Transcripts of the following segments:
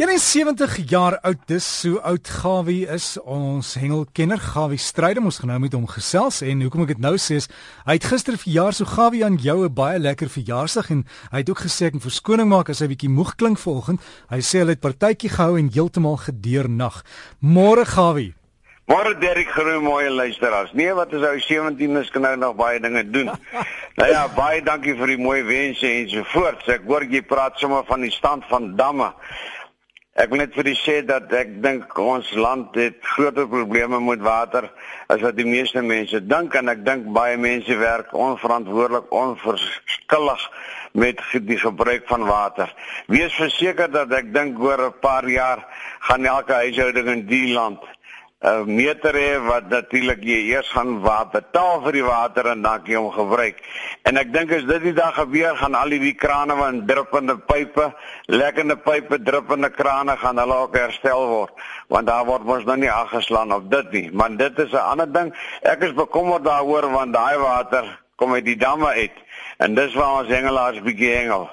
71 jaar oud, dis so oud Gawie is ons hengelkenner Gawie Strydom ons genou met hom gesels en hoekom ek dit nou sê is hy het gister verjaar so Gawie aan jou 'n baie lekker verjaarsdag en hy het ook gesê ek moet verskoning maak as hy bietjie moeg klink vanoggend. Hy sê hy het partytjie gehou en heeltemal gedeernag. Môre Gawie. Môre Derek groet mooi luisteraars. Nee, wat is ou 17 is kan nou nog baie dinge doen. nou ja, baie dankie vir die mooi wense en so voort. Ek hoor jy praat sommer van die stand van damme. Ek wil net vir u sê dat ek dink ons land het groter probleme met water as wat die meeste mense dink en ek dink baie mense werk onverantwoordelik, onverskillig met die gebruik van water. Wees verseker dat ek dink oor 'n paar jaar gaan elke huishouding in die land 'n meter hê wat natuurlik jy eers gaan betaal vir die water en dan jy hom gebruik. En ek dink as dit die dag gebeur gaan al die krane van druppende pype, lekkende pype, druppende krane gaan hulle ook herstel word want daar word mos nou nie afgeslaan op dit nie. Maar dit is 'n ander ding. Ek is bekommerd daaroor want daai water kom uit die damme uit en dis waar ons hengelaars bietjie hengel.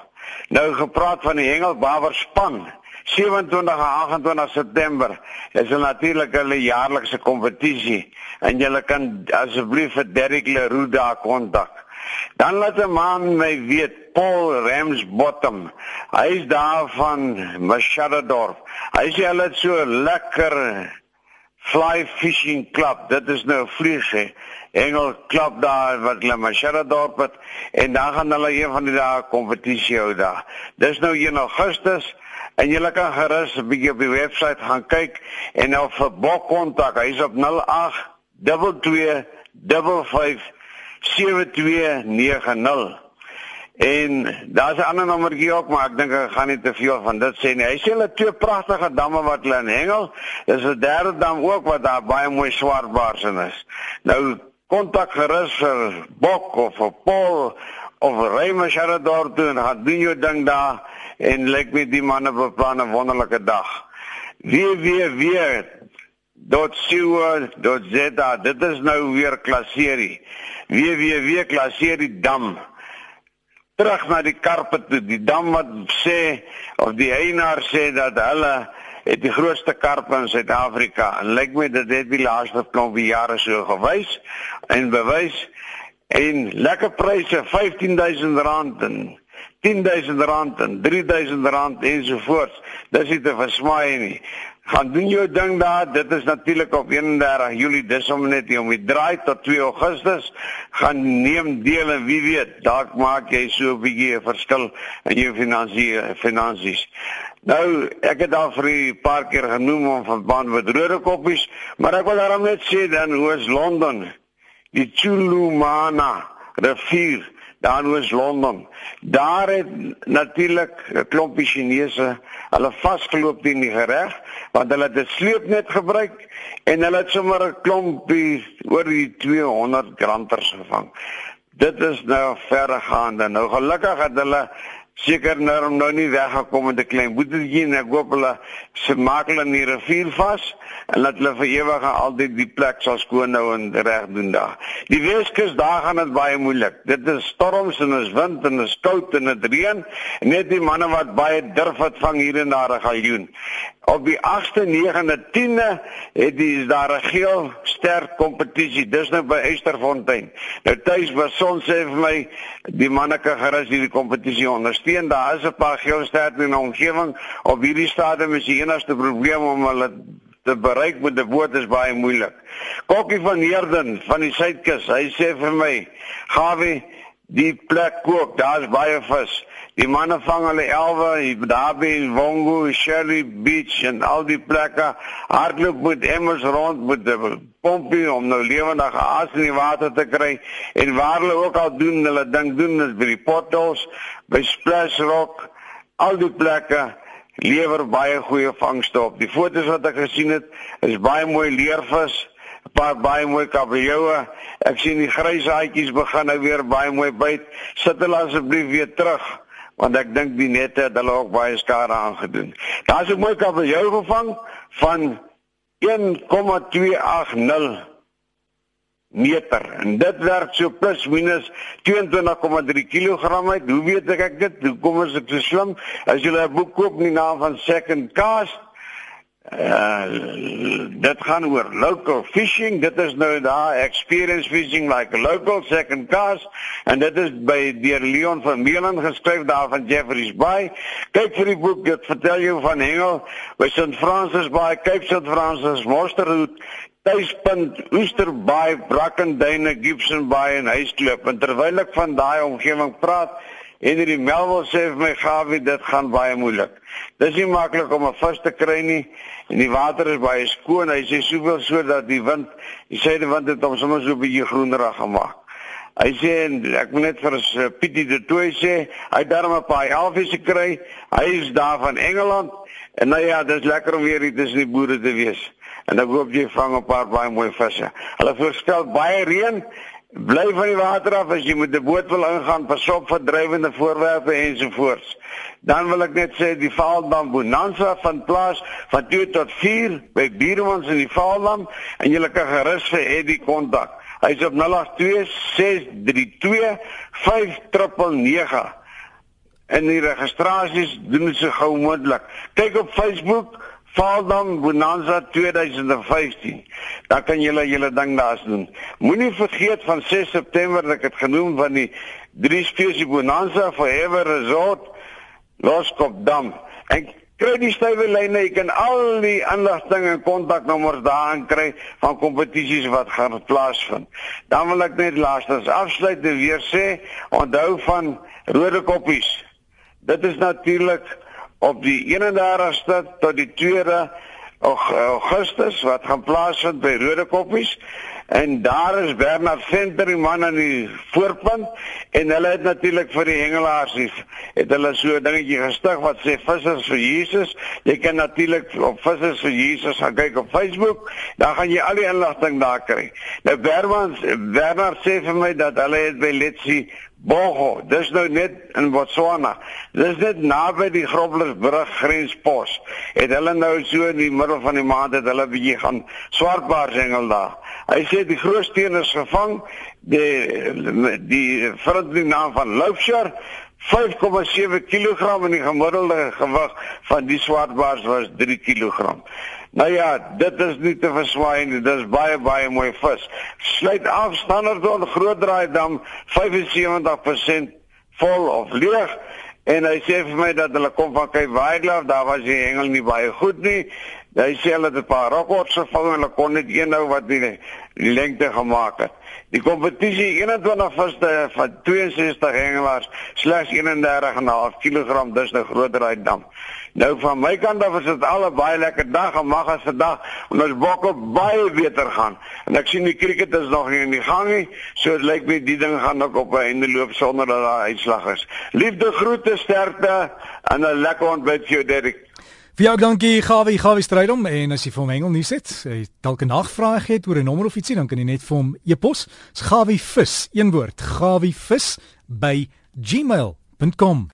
Nou gepraat van die hengelbawer span 27 en 28 September is 'n natuurlike hulle jaarlikse kompetisie en jy kan asseblief vir Derrick Leroux daar kontak. Dan laat 'n man my weet Paul Ramsbottom. Hy is daar van Machadodorp. Hy sê hulle het so lekker fly fishing club. Dit is nou vlieg hè. Engel klap daar wat hulle Machadodorp het en dan gaan hulle een van die dae kompetisie hou daar. Dis nou 1 Augustus En jy kan gerus 'n bietjie op die webwerf gaan kyk en nou vir Bok kontak. Hy's op 08 22 55 7290. En daar's 'n ander nommertjie ook, maar ek dink ek gaan nie te veel van dit sê nie. Hy sê hulle twee pragtige damme wat hulle in hengel. Dis 'n derde dam ook wat daar baie mooi swartbaars in is. Nou kontak gerus vir Bok of vir Paul of Raymond Sharador doen. Gaan doen jou ding daar en lyk my die manne beplan 'n wonderlike dag. Wie wie wie dot siwa dot zeta dit is nou weer klasserie. Wie wie wie klasserie dam. Terug na die karpe die dam wat sê of die eienaar sê dat hulle het die grootste karpe in Suid-Afrika en lyk my dit het die laaste klompie jare so gewys en bewys en lekker pryse R15000 en R10000 en R3000 ensovoorts. Dis nie te versmaai nie. Gaan doen jou ding daar. Dit is natuurlik op 31 Julie. Dis om net om die draai tot 2 Augustus. Gaan neem deel en wie weet, dalk maak jy so 'n bietjie 'n verskil in jou finansië finansies. Nou, ek het al vir 'n paar keer genoem om baan met rode koppies, maar ek wil daarom net sê dan hoe is Londen? Die Chulumana rivier daar in Oos-London. Daar het natuurlik 'n klompie Chinese hulle vasgeloop teen die reg want hulle het 'n sleepnet gebruik en hulle het sommer 'n klompie oor die 200 granters gevang. Dit is nou verregaande. Nou gelukkig het hulle seker nou nou nie weggekom met 'n klein boetetjie en ek hoop hulle se maak hulle in die rivier vas en laat hulle vir ewig altyd die plek sal skoon hou en reg doen daar. Die Weskus daar gaan dit baie moeilik. Dit is storms en is wind en is koud en dit reën. Net die manne wat baie durf het vang hier en daar 'n galjoen. Op die 8de, 9de, 10de het die is daar 'n geel ster kompetisie. Dis nou by Esterfontein. Nou tuis was son sê vir my die manne kan gerus hierdie kompetisie ondersteun. Daar is 'n paar geel ster in die omgewing. Op hierdie stadium is die enigste probleem om hulle te bereik met 'n boot is baie moeilik. Kokkie van Heerden van die Suidkus, hy sê vir my, "Gawie, die plek kook, daar's baie vis. Die manne vang hulle elwe, daar by Wongo, Sherry Beach en al die plekke. Hardloop met emmers rond met 'n pompie om nou lewendige aas in die water te kry en waar hulle ook al doen, hulle ding doen is by die potholes, by Splash Rock, al die plekke lewer baie goeie vangste op. Die fotos wat ek gesien het, is baie mooi leervis, 'n paar baie mooi kabeljoue. Ek sien die grys haatjies begin nou weer baie mooi byt. Sit hulle asseblief weer terug want ek dink die nette het hulle ook baie skade aangedoen. Daar's 'n mooi kabeljou gevang van 1,280 meter en dit werk so plus minus 22,3 kg uit. Hoe weet ek dit? Hoe kom ek so slim? As jy 'n boek koop met die naam van Second Cast Uh dit gaan oor local fishing. Dit is nou daar experience fishing like a local second cast en dit is by deur Leon van Meelen geskryf daar van Jeffreys Bay. Kyk vir die boek, dit vertel jou van hengel by St Francis Bay, Cape St Francis, Monsterhout, Tuispunt, Oesterbay, Brackenduine, Gibson Bay en Huisklip. En terwyl ek van daai omgewing praat, Henry Melville sê vir my Gawie dit gaan baie moeilik. Dis nie maklik om 'n vis te kry nie en die water is baie skoon. Hy sê soveel so dat die wind, die suidewind het hom sommer so 'n bietjie groenerig gemaak. Hy sê ek moet net vir uh, Pietie de Tooi sê, hy darm 'n paar elfies gekry. Hy is daar van Engeland en nou ja, dis lekker om weer hier tussen die boere te wees. En ek hoop jy vang 'n paar baie mooi visse. Hulle voorspel baie reën Bly van die water af as jy met 'n boot wil ingaan, pas op vir drywende voorwerpe ensovoorts. Dan wil ek net sê die Vaaldam Bonanza van plaas van 2 tot 4 by Biermans in die Vaaldam en jy kan gerus vir Eddie kontak. Hy's op 0826325999. En die registrasies doen so gou moontlik. Kyk op Facebook Valdam Bonanza 2015. Dan kan julle julle ding daar doen. Moenie vergeet van 6 September dat ek het genoem van die drie spesie Bonanza Forever Resort Loskopdam. En kry die stywe lyne, jy kan al die inligting en kontaknommers daarin kry van kompetisies wat gaan plaasvind. Dan wil ek net laastens afsluit en weer sê, onthou van rode koppies. Dit is natuurlik op die 31ste tot die 2de Augustus wat gaan plaasvind by Rode Koppies en daar is Bernard Venter die man aan die voorpunt en hulle het natuurlik vir die hengelaars het hulle so 'n dingetjie gestig wat sê vissers vir Jesus jy kan natuurlik op vissers vir Jesus gaan kyk op Facebook dan gaan jy al die inligting daar kry nou Bernard Bernard sê vir my dat hulle het by Letsie Bogo, dis nou net in Botswana. Dis net naby die Groblersbrug grenspos. Het hulle nou so in die middel van die maand het hulle bietjie gaan swartbaarsengel daar. Hy sê die groot steen is gevang, die die vriendin naam van Loufshire 5,7 kg en die gemiddelde gewig van die swartbaars was 3 kg. Nou ja, dit is nie te verswaai nie. Dis baie baie mooi vis. Sluit af standaard tot groot draai dam 75% vol of leeg. En hy sê vir my dat hulle kom van Cape Wildlife, daar was die hengel nie baie goed nie. Hy sê hulle het 'n paar rekords gevang en hulle kon net een nou wat die, die lengte gemaak het. Die kompetisie 21 viste van 62 hengelaars slegs 31,5 kg dis nou groter uit dam. Nou van my kant af is dit al 'n baie lekker dag en mag as vandag en ons bokke baie beter gaan. En ek sien die cricket is nog nie in die gang nie. So dit lyk my die ding gaan ook op 'n einde loop sonder dat daar uitslag is. Liefde groete, sterkte en 'n lekker ontbyt vir jou Derek. Vir jou dankie Gawie, Gawie Strydom en as jy vir hom sit, jy dalk 'n nagvraag het oor 'n nommer of ietsie, dan kan jy net vir hom e-pos. Dis Gawie vis, een woord, Gawie vis by gmail.com.